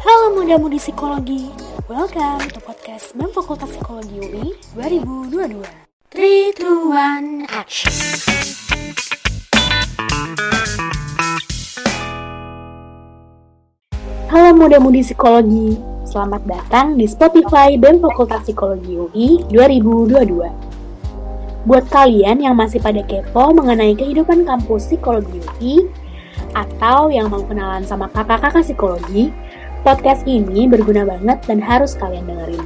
Halo muda-mudi psikologi, welcome to podcast BEM Fakultas Psikologi UI 2022. 3, 2, 1, action! Halo muda-mudi psikologi, selamat datang di Spotify BEM Fakultas Psikologi UI 2022. Buat kalian yang masih pada kepo mengenai kehidupan kampus psikologi UI, atau yang mau kenalan sama kakak-kakak psikologi, podcast ini berguna banget dan harus kalian dengerin.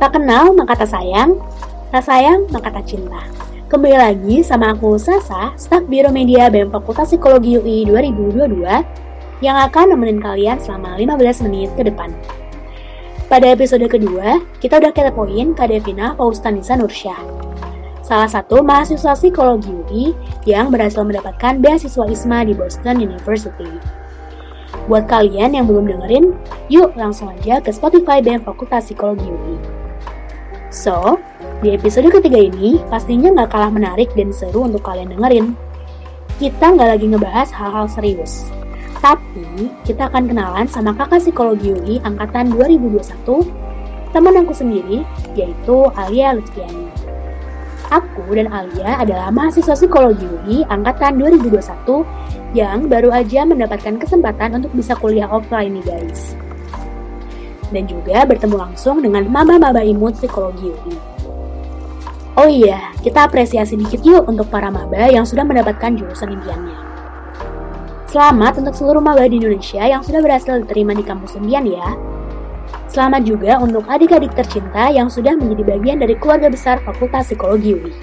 Tak kenal maka tak sayang, tak sayang maka tak cinta. Kembali lagi sama aku Sasa, staf Biro Media BEM Fakultas Psikologi UI 2022 yang akan nemenin kalian selama 15 menit ke depan. Pada episode kedua, kita udah kepoin Kak Devina Faustanisa Nursyah, salah satu mahasiswa psikologi UI yang berhasil mendapatkan beasiswa ISMA di Boston University. Buat kalian yang belum dengerin, yuk langsung aja ke Spotify BEM Fakultas Psikologi UI. So, di episode ketiga ini pastinya nggak kalah menarik dan seru untuk kalian dengerin. Kita nggak lagi ngebahas hal-hal serius, tapi, kita akan kenalan sama kakak psikologi UI angkatan 2021, teman aku sendiri, yaitu Alia Lutfiani. Aku dan Alia adalah mahasiswa psikologi UI angkatan 2021 yang baru aja mendapatkan kesempatan untuk bisa kuliah offline nih guys. Dan juga bertemu langsung dengan maba-maba imut psikologi UI. Oh iya, kita apresiasi dikit yuk untuk para maba yang sudah mendapatkan jurusan impiannya. Selamat untuk seluruh maba di Indonesia yang sudah berhasil diterima di kampus undian ya. Selamat juga untuk adik-adik tercinta yang sudah menjadi bagian dari keluarga besar Fakultas Psikologi UI.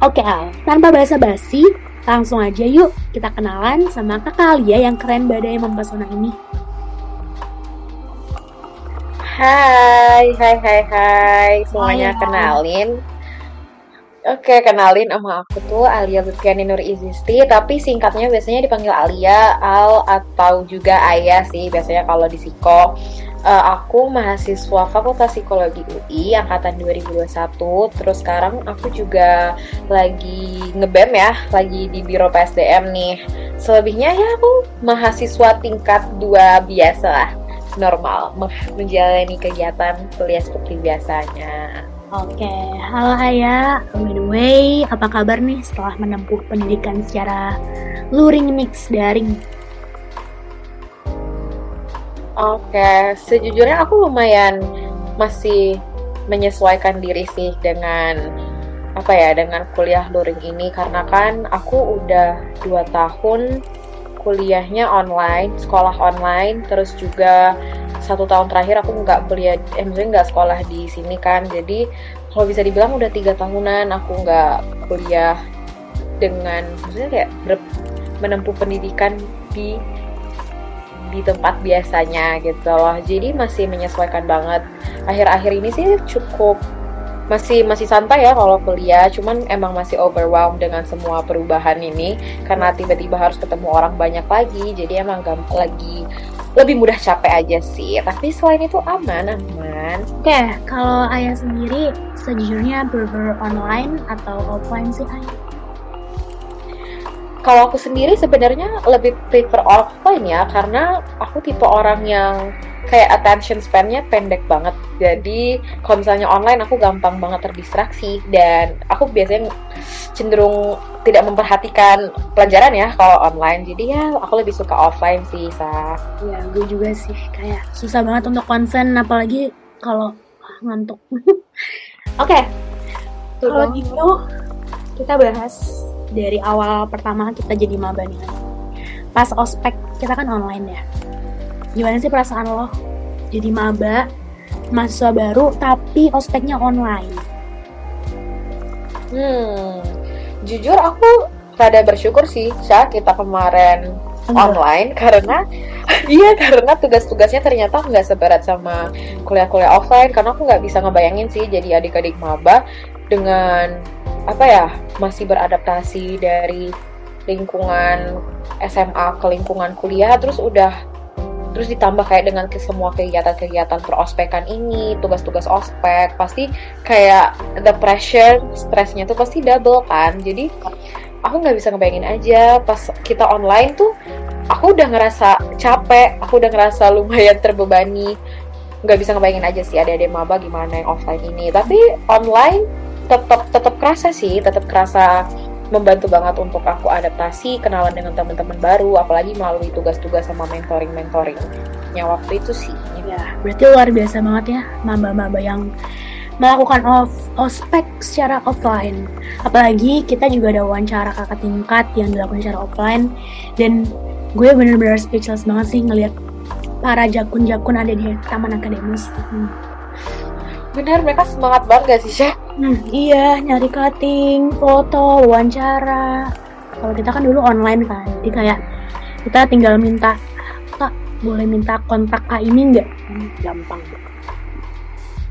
Oke Al, tanpa basa-basi, langsung aja yuk kita kenalan sama kakak Alia yang keren badai mempesona ini. Hai, hai, hai, hai, semuanya Hai, hai. kenalin. Oke, kenalin sama aku tuh Alia Lutfiani Nur Izisti, tapi singkatnya biasanya dipanggil Alia, Al, atau juga Ayah sih, biasanya kalau di Psiko. Eh, aku mahasiswa Fakultas Psikologi UI angkatan 2021, terus sekarang aku juga lagi ngebem ya, lagi di Biro PSDM nih. Selebihnya ya aku mahasiswa tingkat 2 biasa lah, normal, menjalani kegiatan kuliah seperti biasanya. Oke, halo Ayah. By the way, apa kabar nih setelah menempuh pendidikan secara luring mix daring? Oke, sejujurnya aku lumayan masih menyesuaikan diri sih dengan apa ya dengan kuliah luring ini. Karena kan aku udah dua tahun kuliahnya online, sekolah online, terus juga satu tahun terakhir aku nggak kuliah, eh, maksudnya nggak sekolah di sini kan, jadi kalau bisa dibilang udah tiga tahunan aku nggak kuliah dengan maksudnya kayak menempuh pendidikan di di tempat biasanya gitu loh. Jadi masih menyesuaikan banget. Akhir-akhir ini sih cukup masih masih santai ya kalau kuliah. Cuman emang masih overwhelmed dengan semua perubahan ini. Karena tiba-tiba harus ketemu orang banyak lagi. Jadi emang gam- lagi lebih mudah capek aja sih. Tapi selain itu aman aman. Oke, kalau Ayah sendiri sejujurnya prefer online atau offline sih Ayah? Kalau aku sendiri sebenarnya lebih prefer offline ya karena aku tipe orang yang kayak attention span-nya pendek banget. Jadi kalau misalnya online aku gampang banget terdistraksi. Dan aku biasanya cenderung tidak memperhatikan pelajaran ya kalau online. Jadi ya aku lebih suka offline sih sa. Ya, gue juga sih. Kayak susah banget untuk konsen apalagi kalau ngantuk. Oke, kalau gitu kita bahas dari awal pertama kita jadi maba nih. Pas ospek kita kan online ya. Gimana sih perasaan lo jadi maba, mahasiswa baru tapi ospeknya online? hmm jujur aku rada bersyukur sih sa kita kemarin online karena iya karena tugas-tugasnya ternyata nggak seberat sama kuliah-kuliah offline karena aku nggak bisa ngebayangin sih jadi adik-adik maba dengan apa ya masih beradaptasi dari lingkungan SMA ke lingkungan kuliah terus udah terus ditambah kayak dengan ke semua kegiatan-kegiatan perospekan ini tugas-tugas ospek pasti kayak the pressure stresnya tuh pasti double kan. Jadi aku nggak bisa ngebayangin aja pas kita online tuh aku udah ngerasa capek aku udah ngerasa lumayan terbebani. Nggak bisa ngebayangin aja sih ada ada maba gimana yang offline ini. Tapi online tetap tetap kerasa sih tetap kerasa membantu banget untuk aku adaptasi kenalan dengan teman-teman baru apalagi melalui tugas-tugas sama mentoring mentoring yang waktu itu sih. Ya berarti luar biasa banget ya maba-maba yang melakukan off ospek secara offline. Apalagi kita juga ada wawancara kakak tingkat yang dilakukan secara offline. Dan gue bener-bener speechless banget sih ngelihat para jakun-jakun ada di taman akademis. Hmm. bener mereka semangat banget gak sih Syah? Hmm, iya nyari cutting, foto, wawancara kalau kita kan dulu online kan jadi kayak kita tinggal minta kak boleh minta kontak kak ini nggak hmm, gampang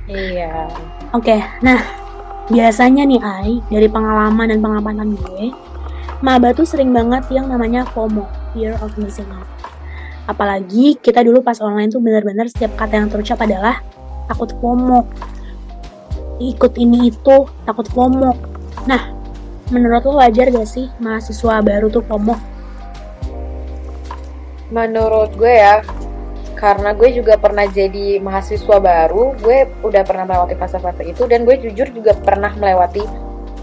Iya. Oke, okay, nah biasanya nih Ai, dari pengalaman dan pengamatan gue, maba tuh sering banget yang namanya FOMO, fear of missing out. Apalagi kita dulu pas online tuh bener-bener setiap kata yang terucap adalah takut FOMO. Ikut ini itu, takut FOMO. Nah, menurut lo wajar gak sih mahasiswa baru tuh FOMO? Menurut gue ya, karena gue juga pernah jadi mahasiswa baru gue udah pernah melewati fase-fase itu dan gue jujur juga pernah melewati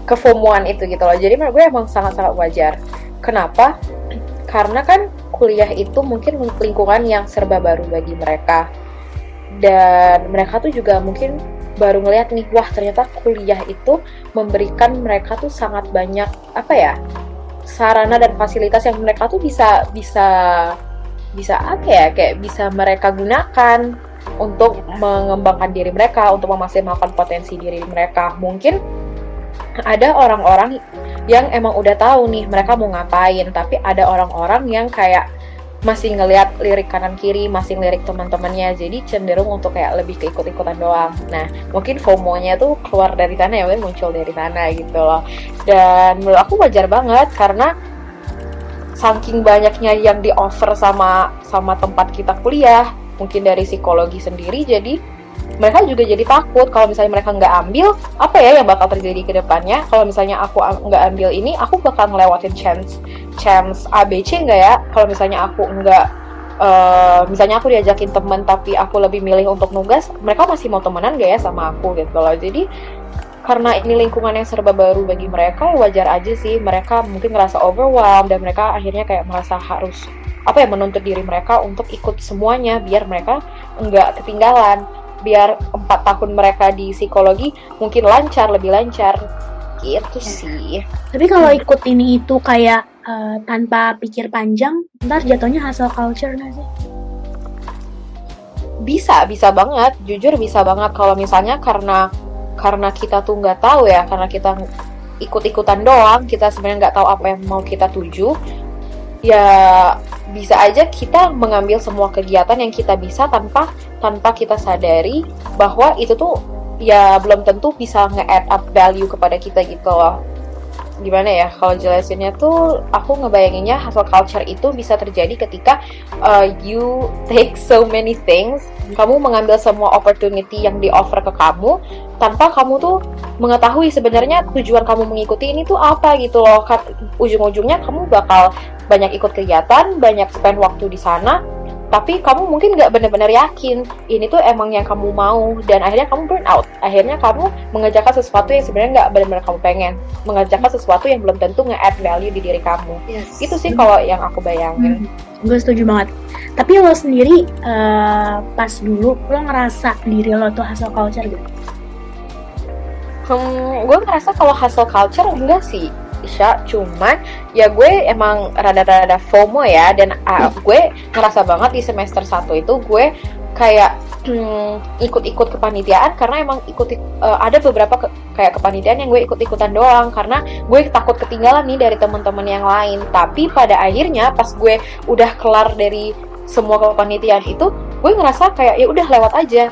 kefomuan itu gitu loh jadi gue emang sangat-sangat wajar kenapa karena kan kuliah itu mungkin lingkungan yang serba baru bagi mereka dan mereka tuh juga mungkin baru ngeliat nih wah ternyata kuliah itu memberikan mereka tuh sangat banyak apa ya sarana dan fasilitas yang mereka tuh bisa bisa bisa apa ya kayak bisa mereka gunakan untuk mengembangkan diri mereka untuk memaksimalkan potensi diri mereka. Mungkin ada orang-orang yang emang udah tahu nih mereka mau ngapain tapi ada orang-orang yang kayak masih ngelihat lirik kanan kiri masih ngelirik teman-temannya jadi cenderung untuk kayak lebih ke ikut-ikutan doang. Nah mungkin FOMO-nya tuh keluar dari sana ya muncul dari sana gitu loh. Dan menurut aku wajar banget karena saking banyaknya yang di offer sama sama tempat kita kuliah mungkin dari psikologi sendiri jadi mereka juga jadi takut kalau misalnya mereka nggak ambil apa ya yang bakal terjadi ke depannya? Kalau misalnya aku nggak ambil ini aku bakal ngelewatin chance chance ABC nggak ya? Kalau misalnya aku nggak uh, misalnya aku diajakin temen tapi aku lebih milih untuk nugas mereka masih mau temenan gak ya sama aku gitu loh. Jadi karena ini lingkungan yang serba baru bagi mereka ya wajar aja sih. Mereka mungkin ngerasa overwhelmed dan mereka akhirnya kayak merasa harus apa ya menuntut diri mereka untuk ikut semuanya biar mereka nggak ketinggalan biar empat tahun mereka di psikologi mungkin lancar lebih lancar. Gitu ya. sih. Tapi kalau ikut ini itu kayak uh, tanpa pikir panjang ntar jatuhnya hasil culture nggak sih? Bisa bisa banget. Jujur bisa banget. Kalau misalnya karena karena kita tuh nggak tahu ya karena kita ikut-ikutan doang kita sebenarnya nggak tahu apa yang mau kita tuju ya bisa aja kita mengambil semua kegiatan yang kita bisa tanpa tanpa kita sadari bahwa itu tuh ya belum tentu bisa nge-add up value kepada kita gitu loh. Gimana ya kalau jelasinnya tuh aku ngebayanginnya hustle culture itu bisa terjadi ketika uh, you take so many things kamu mengambil semua opportunity yang di offer ke kamu tanpa kamu tuh mengetahui sebenarnya tujuan kamu mengikuti ini tuh apa gitu loh. Ujung-ujungnya kamu bakal banyak ikut kegiatan banyak spend waktu di sana tapi kamu mungkin nggak benar-benar yakin ini tuh emang yang kamu mau dan akhirnya kamu burn out. Akhirnya kamu mengerjakan sesuatu yang sebenarnya nggak benar-benar kamu pengen. Mengerjakan sesuatu yang belum tentu nge-add value di diri kamu. Yes. itu sih kalau yang aku bayangin. Hmm. gue setuju banget. Tapi lo sendiri uh, pas dulu lo ngerasa diri lo tuh hasil culture gitu? Hmm, gue ngerasa kalau hasil culture enggak sih Isya cuman ya gue emang rada-rada FOMO ya dan uh, gue ngerasa banget di semester 1 itu gue kayak hmm, ikut-ikut kepanitiaan karena emang ikut uh, ada beberapa ke, kayak kepanitiaan yang gue ikut-ikutan doang karena gue takut ketinggalan nih dari teman-teman yang lain. Tapi pada akhirnya pas gue udah kelar dari semua kepanitiaan itu gue ngerasa kayak ya udah lewat aja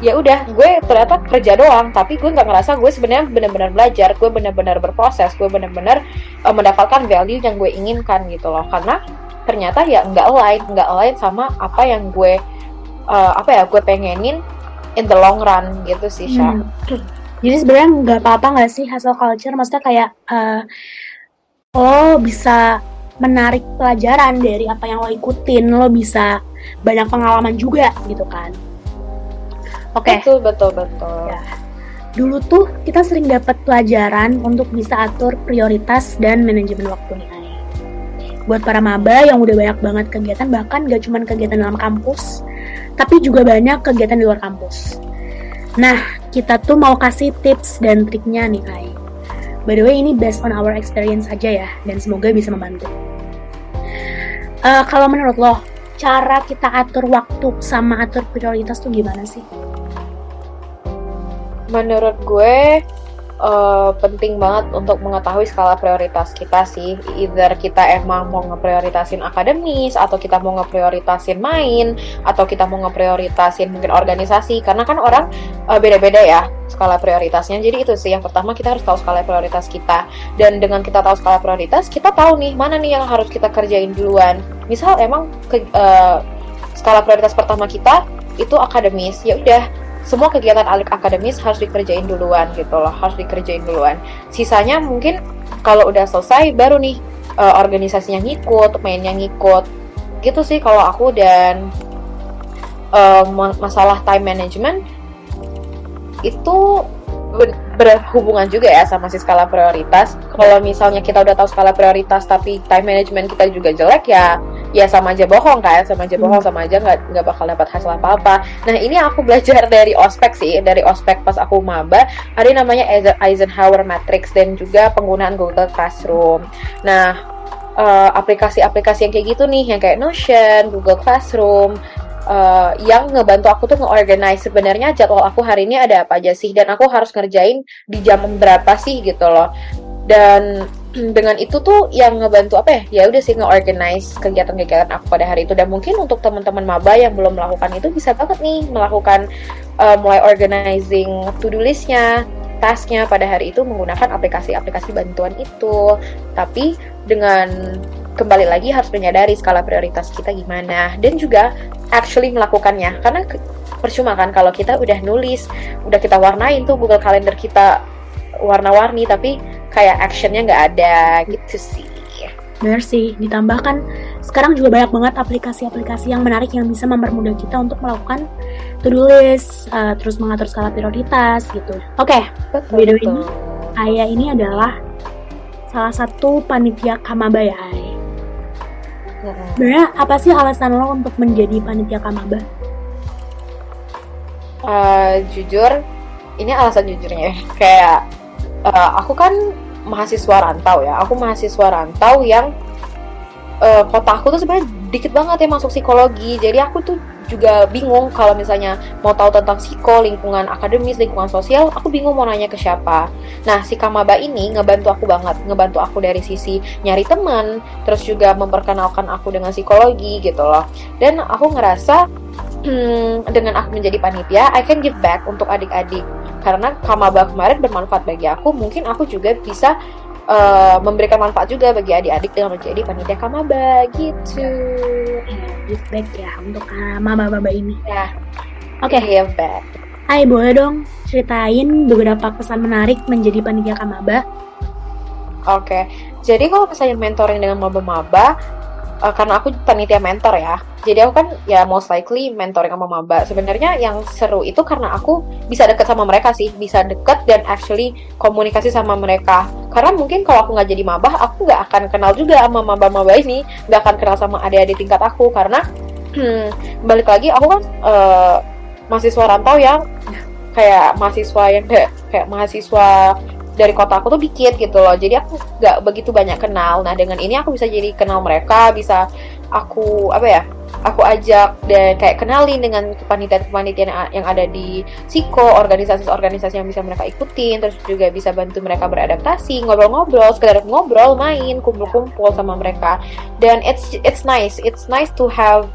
ya udah gue ternyata kerja doang tapi gue nggak ngerasa gue sebenarnya benar-benar belajar gue benar-benar berproses gue benar-benar uh, mendapatkan value yang gue inginkan gitu loh karena ternyata ya nggak lain nggak lain sama apa yang gue uh, apa ya gue pengenin in the long run gitu sih Sha. Hmm. Jadi sebenarnya nggak apa-apa nggak sih hasil culture maksudnya kayak uh, oh bisa menarik pelajaran dari apa yang lo ikutin lo bisa banyak pengalaman juga gitu kan oke okay. betul betul betul ya. dulu tuh kita sering dapat pelajaran untuk bisa atur prioritas dan manajemen waktu nih buat para maba yang udah banyak banget kegiatan bahkan gak cuma kegiatan dalam kampus tapi juga banyak kegiatan di luar kampus nah kita tuh mau kasih tips dan triknya nih Kai by the way ini based on our experience aja ya dan semoga bisa membantu uh, kalau menurut lo cara kita atur waktu sama atur prioritas tuh gimana sih? Menurut gue uh, penting banget untuk mengetahui skala prioritas kita sih. Either kita emang mau ngeprioritasin akademis, atau kita mau ngeprioritasin main, atau kita mau ngeprioritasin mungkin organisasi. Karena kan orang uh, beda-beda ya skala prioritasnya. Jadi itu sih yang pertama kita harus tahu skala prioritas kita. Dan dengan kita tahu skala prioritas, kita tahu nih mana nih yang harus kita kerjain duluan. Misal emang ke, uh, skala prioritas pertama kita itu akademis, ya udah semua kegiatan akademis harus dikerjain duluan gitu loh harus dikerjain duluan. Sisanya mungkin kalau udah selesai baru nih uh, organisasinya ngikut mainnya ngikut. Gitu sih kalau aku dan uh, masalah time management itu berhubungan juga ya sama si skala prioritas. Kalau misalnya kita udah tahu skala prioritas tapi time management kita juga jelek ya, ya sama aja bohong kan, sama aja bohong, hmm. sama aja nggak nggak bakal dapat hasil apa apa. Nah ini aku belajar dari ospek sih, dari ospek pas aku maba, ada yang namanya Eisenhower Matrix dan juga penggunaan Google Classroom. Nah eh, aplikasi-aplikasi uh, yang kayak gitu nih, yang kayak Notion, Google Classroom, uh, yang ngebantu aku tuh nge-organize sebenarnya jadwal aku hari ini ada apa aja sih? Dan aku harus ngerjain di jam berapa sih gitu loh. Dan dengan itu tuh yang ngebantu apa ya? Ya udah sih nge-organize kegiatan-kegiatan aku pada hari itu. Dan mungkin untuk teman-teman maba yang belum melakukan itu bisa banget nih melakukan uh, mulai organizing to-do listnya tasknya pada hari itu menggunakan aplikasi-aplikasi bantuan itu. Tapi dengan kembali lagi harus menyadari skala prioritas kita gimana. Dan juga actually melakukannya. Karena percuma kan kalau kita udah nulis udah kita warnain tuh Google Calendar kita warna-warni tapi kayak actionnya nggak ada. Gitu sih. Benar sih, ditambahkan sekarang juga banyak banget aplikasi-aplikasi yang menarik yang bisa mempermudah kita untuk melakukan to-do list, uh, terus mengatur skala prioritas gitu. Oke, okay, video ini, Ayah ini adalah salah satu panitia Kamaba ya, Ayah. Sebenarnya apa sih alasan lo untuk menjadi panitia kamaba? Uh, jujur, ini alasan jujurnya kayak uh, aku kan mahasiswa rantau ya. Aku mahasiswa rantau yang uh, kota aku tuh sebenarnya dikit banget ya masuk psikologi. Jadi aku tuh juga bingung kalau misalnya mau tahu tentang psiko, lingkungan akademis, lingkungan sosial, aku bingung mau nanya ke siapa. Nah, si Kamaba ini ngebantu aku banget, ngebantu aku dari sisi nyari teman, terus juga memperkenalkan aku dengan psikologi gitu loh. Dan aku ngerasa hmm, dengan aku menjadi panitia, I can give back untuk adik-adik. Karena Kamaba kemarin bermanfaat bagi aku, mungkin aku juga bisa uh, memberikan manfaat juga bagi adik-adik dengan menjadi panitia kamaba gitu. Give back ya untuk uh, maba-maba ini. Ya. Oke. Okay. Give back. Hai, boleh dong ceritain beberapa kesan menarik menjadi panitia kamaba? Oke, okay. jadi kalau misalnya mentoring dengan maba-maba, uh, karena aku panitia mentor ya, jadi aku kan ya most likely mentoring sama maba sebenarnya yang seru itu karena aku bisa deket sama mereka sih. Bisa deket dan actually komunikasi sama mereka. Karena mungkin kalau aku nggak jadi maba aku nggak akan kenal juga sama maba-maba ini. Nggak akan kenal sama adik-adik tingkat aku. Karena hmm, balik lagi aku kan uh, mahasiswa rantau yang kayak mahasiswa yang kayak, kayak mahasiswa dari kota aku tuh dikit gitu loh. Jadi aku nggak begitu banyak kenal. Nah dengan ini aku bisa jadi kenal mereka bisa aku apa ya aku ajak dan kayak kenalin dengan kepanitiaan-kepanitiaan yang ada di Siko, organisasi-organisasi yang bisa mereka ikutin, terus juga bisa bantu mereka beradaptasi, ngobrol-ngobrol, sekedar ngobrol, main, kumpul-kumpul sama mereka. Dan it's it's nice, it's nice to have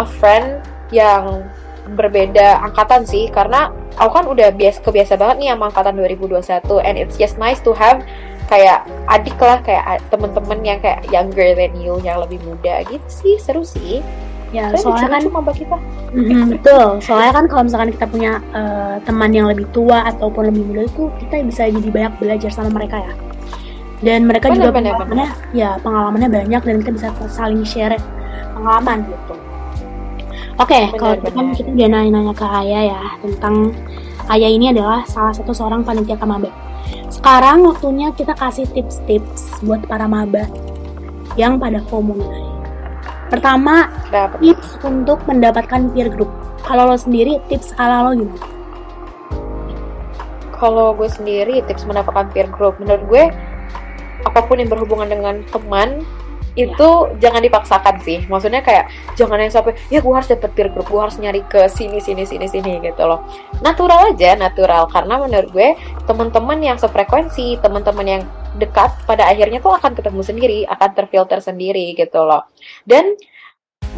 a friend yang berbeda angkatan sih karena aku kan udah biasa kebiasa banget nih sama angkatan 2021 and it's just nice to have kayak adik lah kayak temen-temen yang kayak younger than you yang lebih muda gitu sih seru sih. Ya Saya soalnya kan cuma kita. Mm, betul. Soalnya kan kalau misalkan kita punya uh, teman yang lebih tua ataupun lebih muda itu kita bisa jadi banyak belajar sama mereka ya. Dan mereka Benar, juga benar, pengalamannya ya pengalamannya banyak dan kita bisa saling share pengalaman gitu. Oke, Benar, kalau tadi kan benar. kita udah nanya-nanya ke Ayah ya tentang Ayah ini adalah salah satu seorang panitia maba. Sekarang waktunya kita kasih tips-tips buat para maba yang pada. Ay. Pertama, Dapat. tips untuk mendapatkan peer group. Kalau lo sendiri, tips ala lo gimana? Kalau gue sendiri tips mendapatkan peer group menurut gue apa pun yang berhubungan dengan teman itu jangan dipaksakan sih. Maksudnya kayak jangan yang sampai ya gue harus dapet peer group, gue harus nyari ke sini sini sini sini gitu loh. Natural aja, natural karena menurut gue teman-teman yang sefrekuensi, teman-teman yang dekat pada akhirnya tuh akan ketemu sendiri, akan terfilter sendiri gitu loh. Dan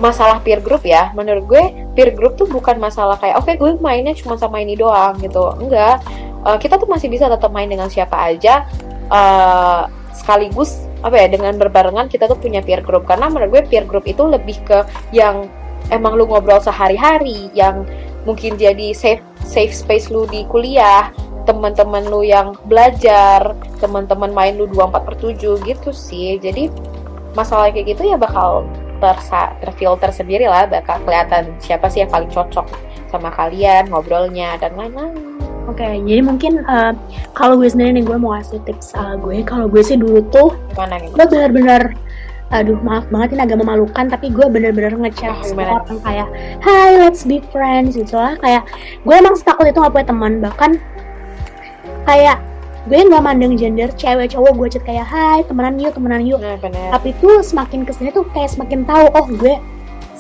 masalah peer group ya, menurut gue peer group tuh bukan masalah kayak oke gue mainnya cuma sama ini doang gitu. Enggak, Eh, kita tuh masih bisa tetap main dengan siapa aja eh, sekaligus apa ya dengan berbarengan kita tuh punya peer group. Karena menurut gue peer group itu lebih ke yang emang lu ngobrol sehari-hari yang mungkin jadi safe safe space lu di kuliah teman-teman lu yang belajar teman-teman main lu 24 per 7 gitu sih. Jadi masalah kayak gitu ya bakal tersa terfilter sendiri lah bakal kelihatan siapa sih yang paling cocok sama kalian ngobrolnya dan lain-lain Oke, jadi mungkin eh, kalau gue sendiri nih gue mau kasih tips ala gue. Kalau gue sih dulu tuh gimana nih? gue benar-benar aduh maaf banget ini agak memalukan tapi gue bener-bener ngechat Ah, semua orang kayak Hai let's be friends gitu lah. Kayak gue emang setakut itu gak punya teman. Bahkan kayak gue nggak mandang gender cewek cowok gue chat kayak Hai temenan yuk temenan yuk. Nah bener tapi tuh semakin ke sini tuh kayak semakin tahu oh gue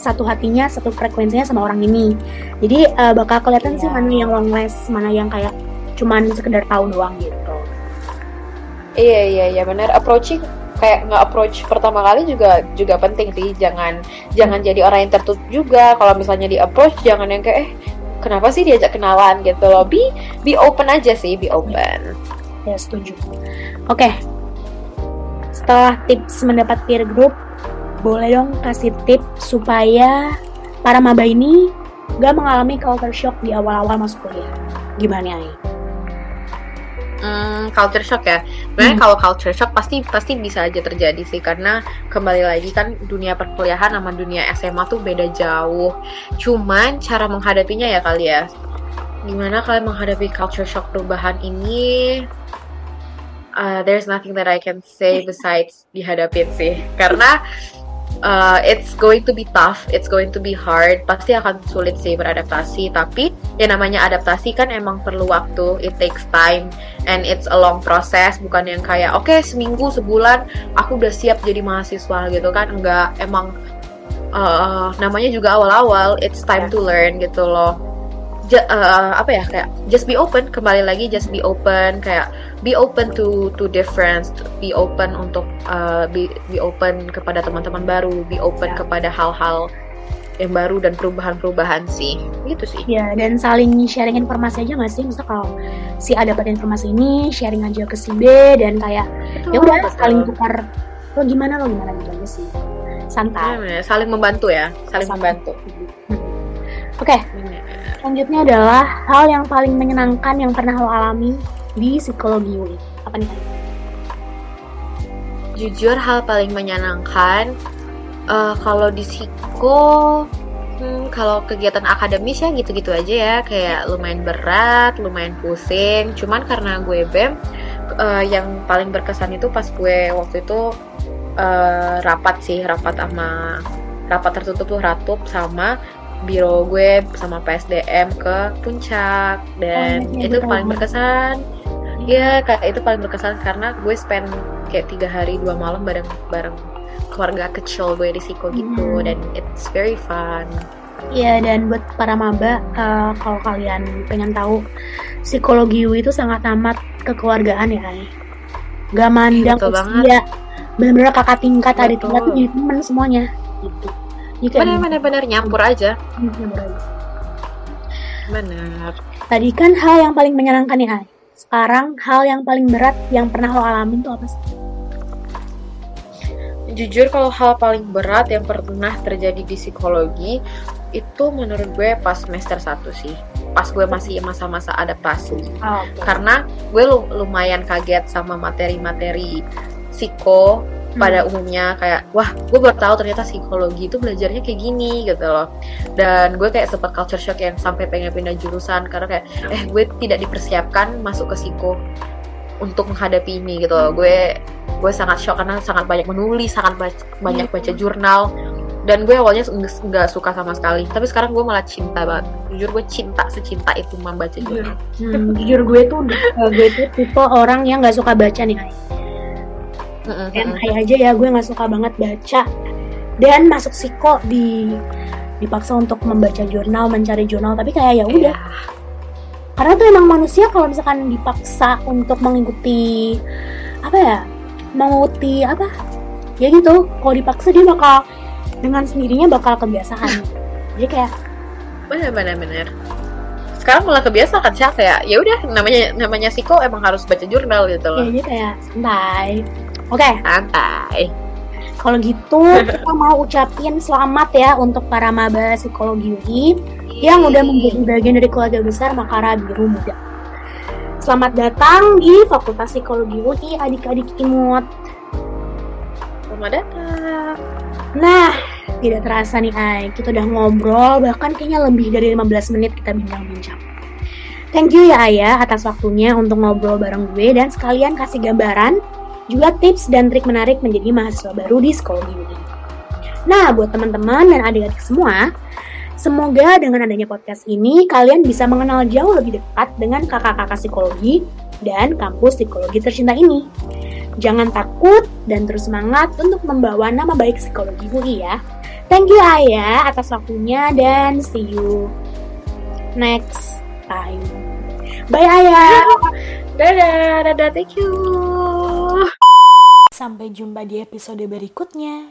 satu hatinya satu frekuensinya sama orang ini. Jadi eh, bakal kelihatan sih Iya. mana yang long last mana yang kayak cuman sekedar tahu doang gitu. Iya iya iya benar approaching kayak nggak approach pertama kali juga juga penting sih. Jangan jangan jadi orang yang tertutup juga. Kalau misalnya di approach jangan yang kayak eh kenapa sih diajak kenalan? gitu loh. Be be open aja sih be open. Ya setuju. Oke. Setelah tips mendapat peer group boleh dong kasih tips supaya para maba ini gak mengalami culture shock di awal-awal masuk kuliah gimana ya Hmm, culture shock ya. Sebenarnya Hmm. kalau culture shock pasti pasti bisa aja terjadi sih karena kembali lagi kan dunia perkuliahan sama dunia SMA tuh beda jauh. Cuman cara menghadapinya ya kali ya. Gimana kalian menghadapi culture shock perubahan ini? Uh, there's nothing that I can say besides dihadapin sih. Karena uh, it's going to be tough, it's going to be hard. Pasti akan sulit sih beradaptasi. Tapi ya namanya adaptasi kan emang perlu waktu. It takes time and it's a long process bukan yang kayak oke seminggu sebulan aku udah siap jadi mahasiswa gitu kan enggak emang uh, namanya juga awal-awal it's time to learn gitu loh Uh, apa ya kayak just be open kembali lagi just be open kayak be open to to difference be open untuk uh, be be open kepada teman-teman baru be open Ya. kepada hal-hal yang baru dan perubahan-perubahan sih. Gitu sih. Ya dan saling sharing informasi aja nggak sih? Misal kalau si A dapat informasi ini sharing aja ke si B dan kayak ya udah saling tukar. Lo gimana lo gimana gitu aja sih? Santai. Iya, saling membantu ya saling Santai. membantu. Oke Selanjutnya adalah hal yang paling menyenangkan yang pernah lo alami di psikologi UI. Apa nih? jujur hal paling menyenangkan eh, kalau di psiko hmm, kalau kegiatan akademis ya gitu-gitu aja ya kayak lumayan berat lumayan pusing cuman karena gue bem eh, yang paling berkesan itu pas gue waktu itu eh, rapat sih rapat sama rapat tertutup tuh ratup sama biro gue sama PSDM ke puncak dan Oh, iya, itu paling berkesan Iya, kayak itu paling berkesan karena gue spend kayak tiga hari dua malam bareng bareng keluarga kecil gue di Siko gitu Hmm. dan it's very fun. Iya dan buat para maba eh, kalau kalian pengen tahu psikologi UI itu sangat amat kekeluargaan ya. Gak mandang Betul usia, bener-bener kakak tingkat adik tingkat tuh jadi temen semuanya. Gitu. Bener-bener nyampur aja. Hmm, bener aja. Bener. Tadi kan hal yang paling menyenangkan ya. Ay. Sekarang hal yang paling berat yang pernah lo alamin tuh apa sih? Jujur kalau hal paling berat yang pernah terjadi di psikologi itu menurut gue pas semester 1 sih. pas gue masih masa-masa adaptasi Oh, oke. karena gue lu- lumayan kaget sama materi-materi psiko pada umumnya kayak wah gue baru tahu ternyata psikologi itu belajarnya kayak gini gitu loh. Dan gue kayak sempat culture shock yang sampai pengen pindah jurusan karena kayak eh gue tidak dipersiapkan masuk ke psiko untuk menghadapi ini gitu loh. Gue gue sangat shock karena sangat banyak menulis sangat ba- banyak baca jurnal. Dan gue awalnya nggak suka sama sekali. Tapi sekarang gue malah cinta banget. Jujur gue cinta secinta itu membaca jurnal. Hmm, jujur gue tuh uh, gue tuh tipe orang yang nggak suka baca nih Ay aja ya gue nggak suka banget baca. Dan masuk psiko di dipaksa untuk membaca jurnal mencari jurnal tapi kayak ya udah. Iya. karena tuh emang manusia kalau misalkan dipaksa untuk mengikuti apa ya mengikuti apa ya gitu kalau dipaksa dia bakal dengan sendirinya bakal kebiasaan. Jadi kayak bener bener bener sekarang malah kebiasaan kan siapa ya ya udah namanya namanya psiko emang harus baca jurnal gitu ya loh jadi kayak santai oke santai kalau gitu kita mau ucapin selamat ya untuk para maba psikologi UI yang udah menjadi bagian dari keluarga besar Makara Biru Muda. Selamat datang di Fakultas Psikologi UI adik-adik imut. selamat datang Nah, tidak terasa nih Ay, kita udah ngobrol bahkan kayaknya lebih dari 15 menit kita bincang-bincang. Thank you ya Ayah atas waktunya untuk ngobrol bareng gue dan sekalian kasih gambaran juga tips dan trik menarik menjadi mahasiswa baru di psikologi UI. Nah, buat teman-teman dan adik-adik semua, semoga dengan adanya podcast ini kalian bisa mengenal jauh lebih dekat dengan kakak-kakak psikologi dan kampus psikologi tercinta ini. Jangan takut dan terus semangat untuk membawa nama baik psikologi UI ya. Thank you Ayah atas waktunya dan see you next time. Bye Ayah. Dadah dadah thank you Sampai jumpa di episode berikutnya.